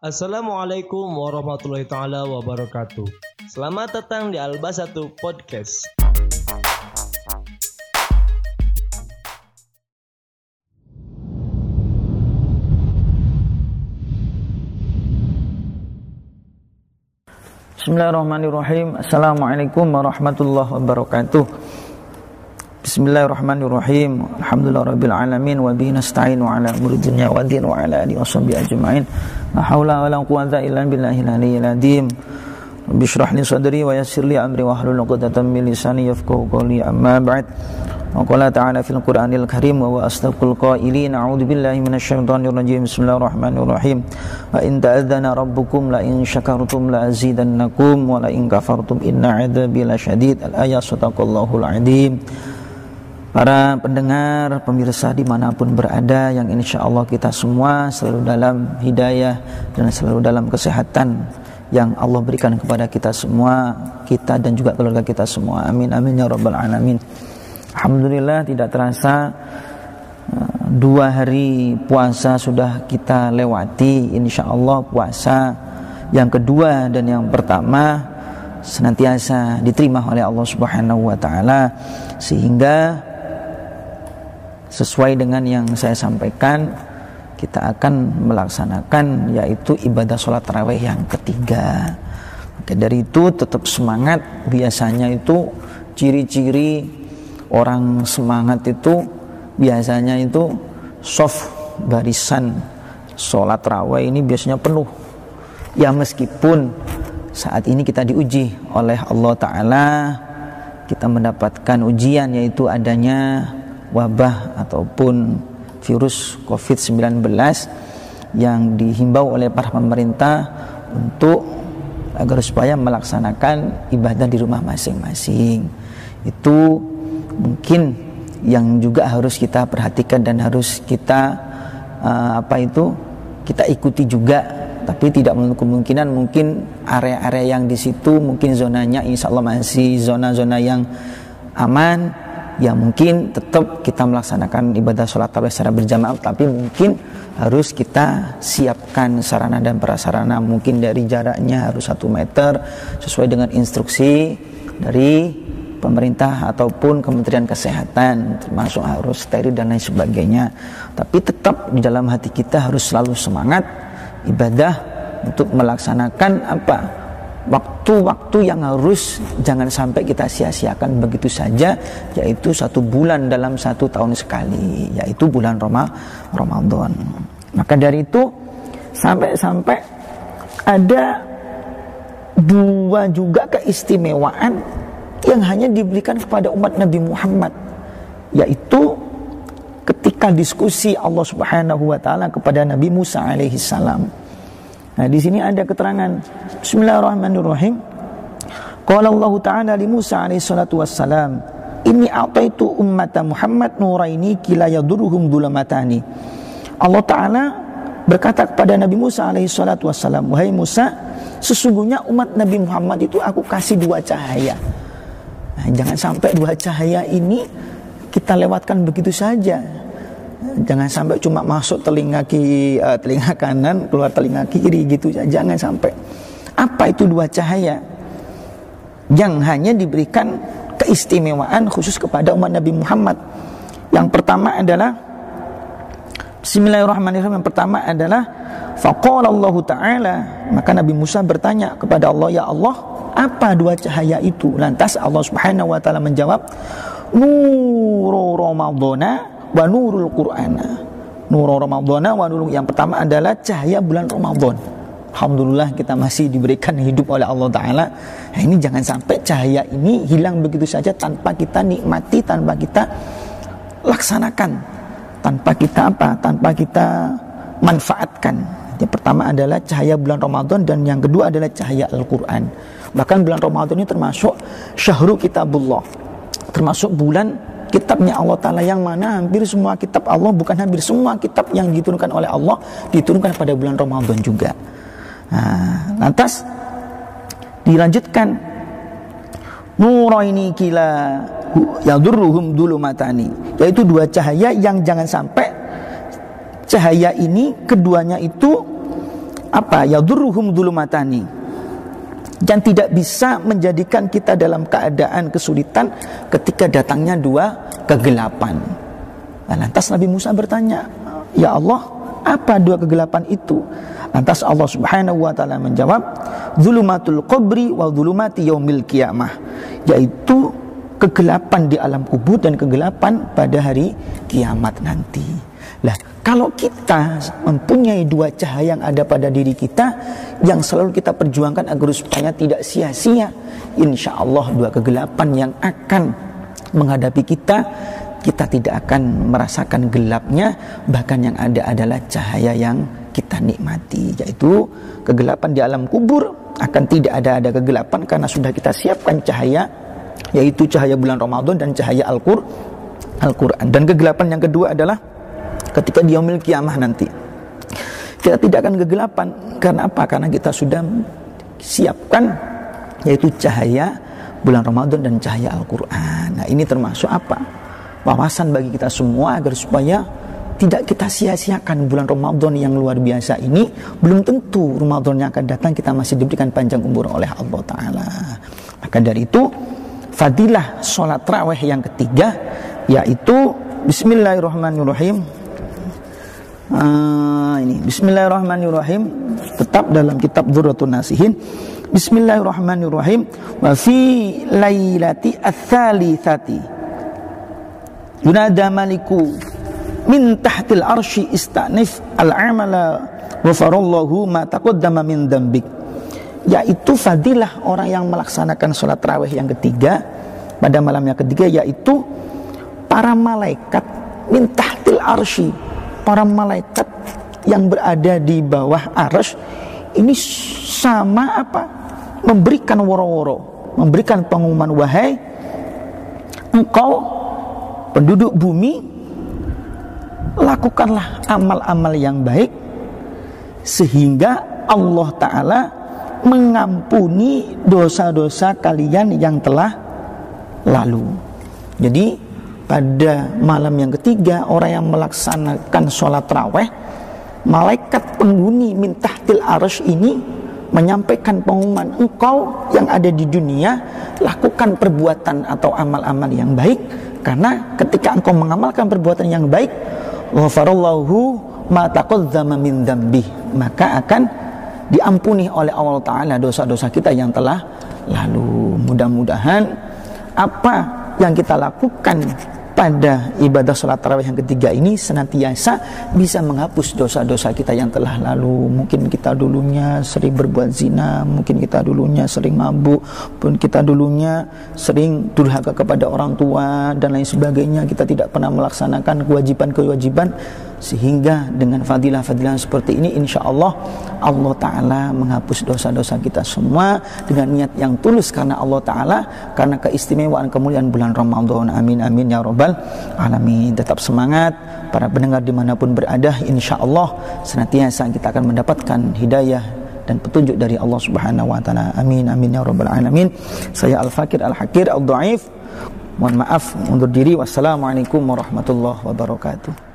Assalamualaikum warahmatullahi taala wabarakatuh. Selamat datang di Alba Satu Podcast. Bismillahirrahmanirrahim. Assalamualaikum warahmatullahi wabarakatuh. Bismillahirrahmanirrahim. Alhamdulillah rabbil alamin wa bihi nasta'in wa ala umuri dunya wa din wa ala alihi washabihi ajmain. La haula wa la quwwata illa billahil aliyyil azim. Rabbi shrah li sadri wa yassir li amri wa hlul 'uqdatam min lisani yafqahu qawli. Amma ba'd. وقال تعالى في القرآن الكريم وهو أصدق القائلين أعوذ بالله من الشيطان الرجيم بسم الله الرحمن الرحيم وإن تأذن ربكم لئن شكرتم لأزيدنكم ولئن كفرتم إن عذابي لشديد الآية صدق الله العظيم Para pendengar, pemirsa di mana pun berada yang insya Allah kita semua selalu dalam hidayah dan selalu dalam kesehatan yang Allah berikan kepada kita semua, kita dan juga keluarga kita semua. Amin amin ya rabbal alamin. Alhamdulillah tidak terasa uh, dua hari puasa sudah kita lewati insya Allah puasa yang kedua dan yang pertama senantiasa diterima oleh Allah Subhanahu wa taala sehingga sesuai dengan yang saya sampaikan kita akan melaksanakan yaitu ibadah sholat tarawih yang ketiga. Oke, dari itu tetap semangat biasanya itu ciri-ciri orang semangat itu biasanya itu soft barisan sholat raweh ini biasanya penuh ya meskipun saat ini kita diuji oleh Allah Ta'ala kita mendapatkan ujian yaitu adanya wabah ataupun virus COVID-19 yang dihimbau oleh para pemerintah untuk agar supaya melaksanakan ibadah di rumah masing-masing. Itu mungkin yang juga harus kita perhatikan dan harus kita uh, apa itu kita ikuti juga. Tapi tidak menutup kemungkinan mungkin area-area yang di situ mungkin zonanya insya Allah masih zona-zona yang aman ya mungkin tetap kita melaksanakan ibadah sholat tarawih secara berjamaah tapi mungkin harus kita siapkan sarana dan prasarana. Mungkin dari jaraknya harus satu meter sesuai dengan instruksi dari pemerintah ataupun Kementerian Kesehatan termasuk harus steril dan lain sebagainya. Tapi tetap di dalam hati kita harus selalu semangat ibadah untuk melaksanakan apa waktu-waktu yang harus jangan sampai kita sia-siakan begitu saja yaitu satu bulan dalam satu tahun sekali yaitu bulan Roma Ramadan maka dari itu sampai-sampai ada dua juga keistimewaan yang hanya diberikan kepada umat Nabi Muhammad yaitu ketika diskusi Allah Subhanahu wa taala kepada Nabi Musa alaihi salam. Nah, di sini ada keterangan Bismillahirrahmanirrahim. Qala Allah taala li Musa alaihi salatu wassalam, "Inni a'taitu ummata Muhammad nuraini kila yadurruhum dulamatani." Allah taala berkata kepada Nabi Musa alaihi salatu wassalam, "Wahai Musa, sesungguhnya umat Nabi Muhammad itu aku kasih dua cahaya." Nah, jangan sampai dua cahaya ini kita lewatkan begitu saja. Jangan sampai cuma masuk telinga kiri, uh, telinga kanan, keluar telinga kiri gitu. Jangan sampai. Apa itu dua cahaya? Yang hanya diberikan keistimewaan khusus kepada umat Nabi Muhammad. Yang pertama adalah Bismillahirrahmanirrahim. Yang pertama adalah faqala Allah taala, maka Nabi Musa bertanya kepada Allah, "Ya Allah, apa dua cahaya itu? Lantas Allah Subhanahu wa taala menjawab, Nuru Ramadhana wa nurul Qur'ana. Nuru Ramadhana wa nurul yang pertama adalah cahaya bulan Ramadan. Alhamdulillah kita masih diberikan hidup oleh Allah Ta'ala nah, Ini jangan sampai cahaya ini hilang begitu saja Tanpa kita nikmati, tanpa kita laksanakan Tanpa kita apa? Tanpa kita manfaatkan Yang pertama adalah cahaya bulan Ramadan Dan yang kedua adalah cahaya Al-Quran Bahkan bulan Ramadan ini termasuk syahrul kitabullah. Termasuk bulan kitabnya Allah Ta'ala yang mana? Hampir semua kitab Allah bukan hampir semua kitab yang diturunkan oleh Allah diturunkan pada bulan Ramadan juga. Nah, lantas dilanjutkan. Ini kila yadurruhum dulu matani yaitu dua cahaya yang jangan sampai cahaya ini keduanya itu apa? Ya duruhum dulumatani dan tidak bisa menjadikan kita dalam keadaan kesulitan ketika datangnya dua kegelapan. Nah, lantas Nabi Musa bertanya, "Ya Allah, apa dua kegelapan itu?" Lantas Allah Subhanahu wa taala menjawab, "Zulumatul qabri wa zulumati yaumil qiyamah." Yaitu kegelapan di alam kubur dan kegelapan pada hari kiamat nanti. Lah, kalau kita mempunyai dua cahaya yang ada pada diri kita yang selalu kita perjuangkan agar supaya tidak sia-sia, insya Allah dua kegelapan yang akan menghadapi kita, kita tidak akan merasakan gelapnya, bahkan yang ada adalah cahaya yang kita nikmati, yaitu kegelapan di alam kubur akan tidak ada ada kegelapan karena sudah kita siapkan cahaya yaitu cahaya bulan Ramadan dan cahaya Al-Qur'an. Al-Quran. Dan kegelapan yang kedua adalah ketika dia memiliki kiamah nanti. Kita tidak akan kegelapan karena apa? Karena kita sudah siapkan yaitu cahaya bulan Ramadan dan cahaya Al-Qur'an. Nah, ini termasuk apa? Wawasan bagi kita semua agar supaya tidak kita sia-siakan bulan Ramadan yang luar biasa ini belum tentu Ramadan yang akan datang kita masih diberikan panjang umur oleh Allah taala. Maka dari itu fadilah sholat raweh yang ketiga yaitu Bismillahirrahmanirrahim. Uh, ini. Bismillahirrahmanirrahim. Tetap dalam kitab Dzurratun Nasihin. Bismillahirrahmanirrahim. Wa fi lailati ats-tsalitsati yunada maliku min tahtil arsy istanif al-amala ghafarallahu ma taqaddama min dambik yaitu fadilah orang yang melaksanakan sholat raweh yang ketiga pada malam yang ketiga yaitu para malaikat min tahtil arsy para malaikat yang berada di bawah aras ini sama apa? Memberikan woro-woro, memberikan pengumuman wahai engkau penduduk bumi lakukanlah amal-amal yang baik sehingga Allah taala mengampuni dosa-dosa kalian yang telah lalu. Jadi pada malam yang ketiga orang yang melaksanakan sholat raweh malaikat penghuni mintahtil arsh ini menyampaikan pengumuman engkau yang ada di dunia lakukan perbuatan atau amal-amal yang baik karena ketika engkau mengamalkan perbuatan yang baik ghafarallahu ma min maka akan diampuni oleh Allah taala dosa-dosa kita yang telah lalu. Mudah-mudahan apa yang kita lakukan pada ibadah sholat tarawih yang ketiga ini senantiasa bisa menghapus dosa-dosa kita yang telah lalu. Mungkin kita dulunya sering berbuat zina mungkin kita dulunya sering mabuk pun kita dulunya sering durhaka kepada orang tua dan lain sebagainya. Kita tidak pernah melaksanakan kewajiban-kewajiban sehingga dengan fadilah-fadilah seperti ini insya Allah Allah Ta'ala menghapus dosa-dosa kita semua dengan niat yang tulus karena Allah Ta'ala karena keistimewaan kemuliaan bulan Ramadan amin amin ya robbal alamin tetap semangat para pendengar di mana pun berada insya Allah senantiasa kita akan mendapatkan hidayah dan petunjuk dari Allah Subhanahu wa taala. Amin amin ya rabbal alamin. Saya Al Fakir Al Hakir Al Dhaif. Mohon maaf undur diri. Wassalamualaikum warahmatullahi wabarakatuh.